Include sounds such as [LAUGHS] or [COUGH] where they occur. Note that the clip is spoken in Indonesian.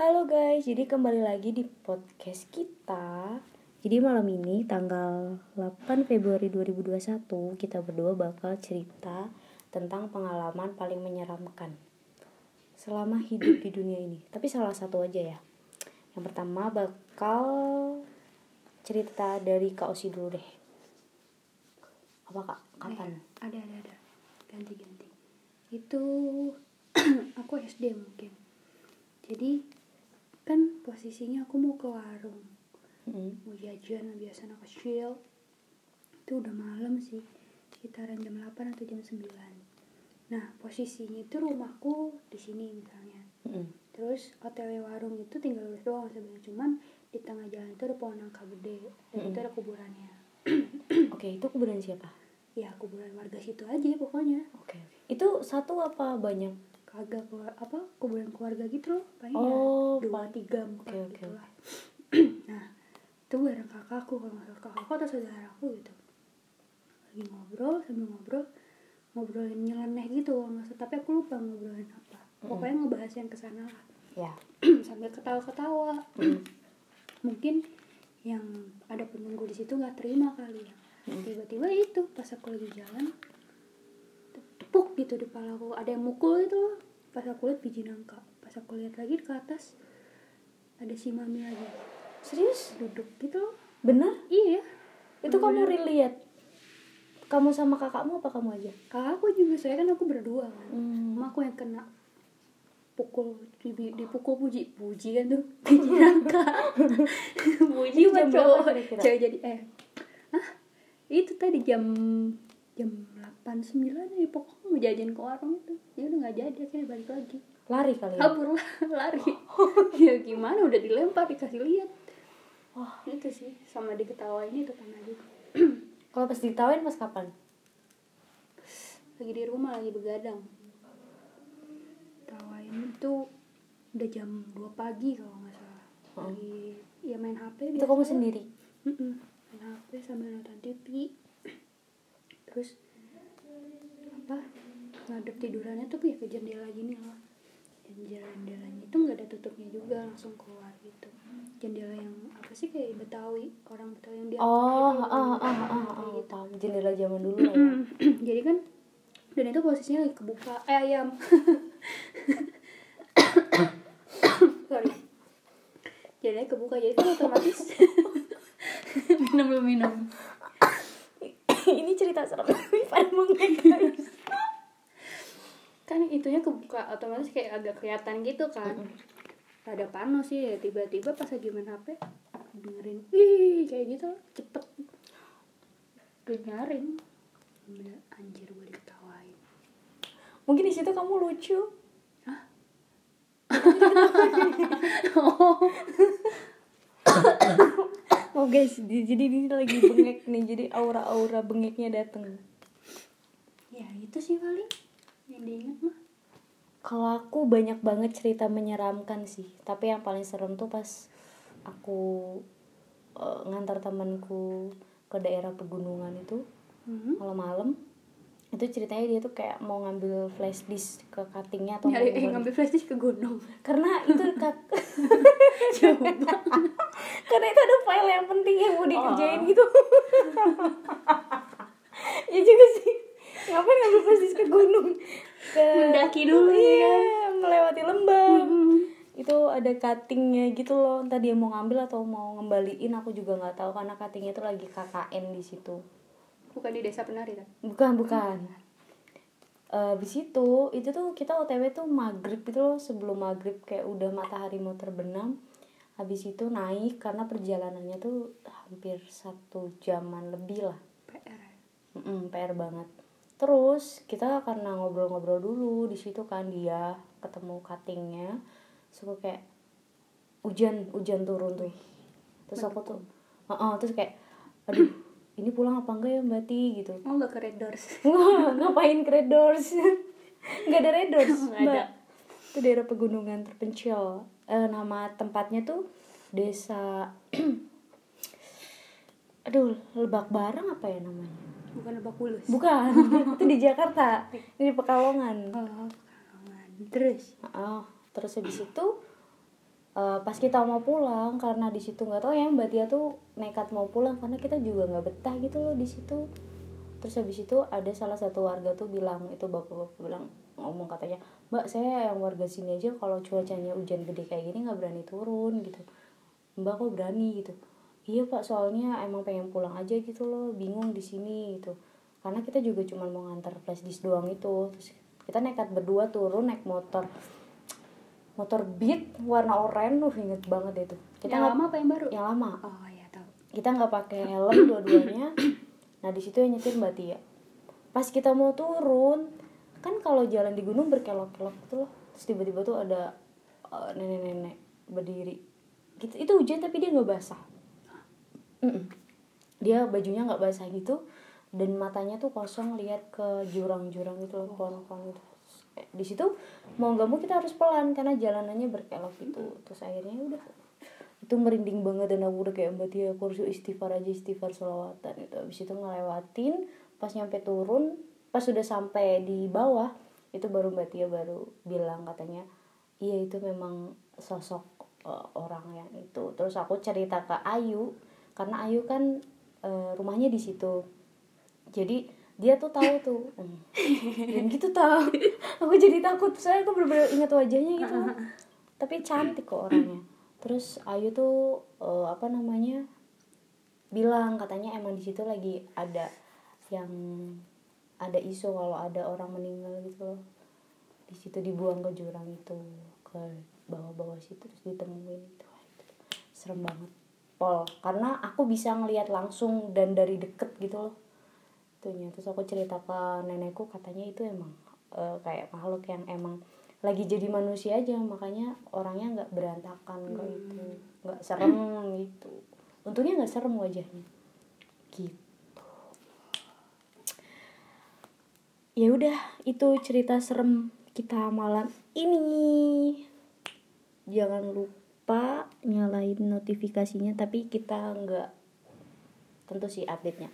Halo guys, jadi kembali lagi di podcast kita. Jadi malam ini tanggal 8 Februari 2021 kita berdua bakal cerita tentang pengalaman paling menyeramkan selama hidup di dunia ini. Tapi salah satu aja ya. Yang pertama bakal cerita dari Kak Osi dulu deh. Apa Kak? Kapan? ada ada ada ganti ganti itu [CLEARS THROAT] aku SD mungkin jadi kan posisinya aku mau ke warung Mm. mau jajan biasa anak kecil itu udah malam sih sekitaran jam 8 atau jam 9 nah posisinya itu rumahku di sini misalnya Mm. terus OTW warung itu tinggal lurus doang sebenarnya cuman di tengah jalan itu ada pohon nangka gede dan itu ada kuburannya [CLEARS THROAT] Oke, itu kuburan siapa? ya kuburan warga situ aja pokoknya Oke. Itu satu apa banyak? Kagak keluar apa kuburan keluarga gitu loh paling Oh, ya dua pa- tiga empat oke, gitu lah [CLEARS THROAT] nah itu bareng kakakku kalau nggak salah kakakku atau saudaraku gitu. Lagi ngobrol sambil ngobrol ngobrolin nyeleneh gitu kalau nggak salah. Tapi aku lupa ngobrolin apa. Pokoknya ngebahas yang ke sana lah. Ya. [CLEARS THROAT] sambil ketawa-ketawa. Mungkin yang ada penunggu di situ nggak terima kali ya. Tiba-tiba itu pas aku lagi jalan tepuk gitu di kepala aku. Ada yang mukul itu loh pas aku lihat biji nangka. Pas aku lihat lagi ke atas ada si mami lagi. Serius? duduk gitu. Loh Bener? iya. Itu kamu relate? Kamu sama kakakmu apa kamu aja? kakakku juga saya kan aku berdua kan. Hmm. aku yang kena pukul di, dipukul puji puji kan tuh. [LAUGHS] Biji nangka. [LAUGHS] Puji buat cowok. cewek jadi eh ah itu tadi jam jam delapan sembilan ya pokoknya mau jajan ke warung itu ya udah nggak jadi akhirnya balik lagi Lari kali ya? kabur lah [LAUGHS] lari ya gimana udah dilempar dikasih lihat Wah. itu sih sama diketawain itu kan aja [CLEARS THROAT] Kalau pas ditawain pas kapan? lagi di rumah lagi begadang tawain itu udah jam 2 pagi kalau nggak salah lagi ya main HP Itu kamu sendiri? Mm-mm. main HP sambil nonton TV [CLEARS THROAT] terus apa ngadep tidurannya tuh kayak ke jendela gini loh dan jendelanya itu nggak ada tutupnya juga langsung keluar gitu. Jendela yang apa sih kayak Betawi orang Betawi yang dia Oh, ah, ah, ah, ah, ah, tahu. Jendela zaman dulu lah ya. [CLEARS THROAT] jadi kan dan itu posisinya lagi kebuka eh ayam. [LAUGHS] Sorry. Jadi kebuka jadi kan otomatis [LAUGHS] minum belum minum. [COUGHS] Ini cerita serem pada bengek guys. Kan itunya kebuka otomatis kayak agak kelihatan gitu kan ada panas sih ya tiba-tiba pas lagi main HP dengerin wih kayak gitu cepet bener anjir gue diketawain Mungkin di situ kamu lucu. [LAUGHS] Oh guys, di- jadi ini lagi bengek nih. Jadi aura-aura bengeknya dateng. ya itu sih paling yang diingat mah Kalau aku banyak banget cerita menyeramkan sih. Tapi yang paling serem tuh pas aku eh, ngantar temanku ke daerah pegunungan itu Mhm. malam-malam. Itu ceritanya dia tuh kayak mau ngambil flash disk ke cuttingnya atau nyari eh, ngambil flash disk ke gunung [LAUGHS] karena itu [LAUGHS] kak [LAUGHS] karena itu ada file yang penting yang mau dikerjain gitu ya juga sih ngapain ngambil flash disk ke gunung? Ke Mendaki dulu, iya melewati lembah. Itu ada cuttingnya gitu loh. Entah dia mau ngambil atau mau ngembaliin aku juga nggak tahu karena cuttingnya itu lagi KKN di situ. Bukan di desa penari kan? Bukan bukan. Eh, Habis itu itu tuh kita otw tuh maghrib itu loh sebelum maghrib kayak udah matahari mau terbenam. Habis itu naik karena perjalanannya tuh hampir satu jaman lebih lah. PR Mm-mm, PR banget terus kita karena ngobrol-ngobrol dulu di situ kan dia ketemu cuttingnya suka kayak hujan hujan turun tuh terus aku tuh Heeh, terus kayak aduh ini pulang apa enggak ya mbak Ti gitu oh nggak ke Red Doors [LAUGHS] ngapain ke Red Doors? [LAUGHS] Nggak ada Red Doors, Mbak. ada. Itu daerah pegunungan terpencil. Eh, nama tempatnya tuh Desa [CLEARS THROAT] Aduh, Lebak Barang apa ya namanya? Bukan lebak bulus. Bukan, [LAUGHS] itu di Jakarta. Ini di Pekalongan. oh Pekalongan. terus? Oh, terus habis itu eh, pas kita mau pulang karena di situ nggak tahu ya mbak Tia tuh nekat mau pulang karena kita juga nggak betah gitu loh di situ. Terus habis itu ada salah satu warga tuh bilang itu bapak-bapak bilang ngomong katanya mbak saya yang warga sini aja kalau cuacanya hujan gede kayak gini nggak berani turun gitu. Mbak kok berani? gitu iya pak soalnya emang pengen pulang aja gitu loh bingung di sini gitu. Karena kita juga cuma mau ngantar flash disk doang itu. Terus kita nekat berdua turun naik motor. Motor beat warna oranye uh inget banget itu. Kita yang nggak- lama apa yang baru? Yang lama. Oh ya tahu. Kita nggak pakai helm dua-duanya. Nah di situ yang nyetir mbak Tia. Pas kita mau turun kan kalau jalan di gunung berkelok-kelok gitu loh. Terus tiba-tiba tuh ada eh, nenek-nenek berdiri. Gitu itu hujan tapi dia nggak basah Mm-mm. dia bajunya nggak basah gitu dan matanya tuh kosong lihat ke jurang-jurang gitu loh pohon-pohon Eh, di situ mau nggak mau kita harus pelan karena jalanannya berkelok gitu. Terus akhirnya udah. Itu merinding banget dan aku udah kayak mbak Tia aku harus istighfar aja istighfar selawatan itu habis itu ngelewatin pas nyampe turun pas sudah sampai di bawah itu baru mbak Tia baru bilang katanya iya itu memang sosok eh, orang yang itu. Terus aku cerita ke Ayu karena Ayu kan eh, rumahnya di situ. Jadi dia tuh tahu tuh Hmm. dan gitu tahu [LAUGHS] aku jadi takut saya aku bener-bener ingat wajahnya gitu. Tapi cantik kok orangnya. Terus Ayu tuh eh, apa namanya bilang katanya emang di situ lagi ada yang ada isu kalau ada orang meninggal gitu loh. Di situ dibuang ke jurang itu ke bawah-bawah situ terus ditemuin itu serem banget pol karena aku bisa ngelihat langsung dan dari deket gitu loh. Itunya. Terus aku cerita ke nenekku katanya itu emang eh, kayak makhluk yang emang lagi jadi manusia aja makanya orangnya nggak berantakan nggak itu nggak serem gitu. Untungnya nggak serem wajahnya. Gitu. Ya udah itu cerita serem kita malam ini. Jangan lupa nyalain notifikasinya tapi kita nggak tentu sih update nya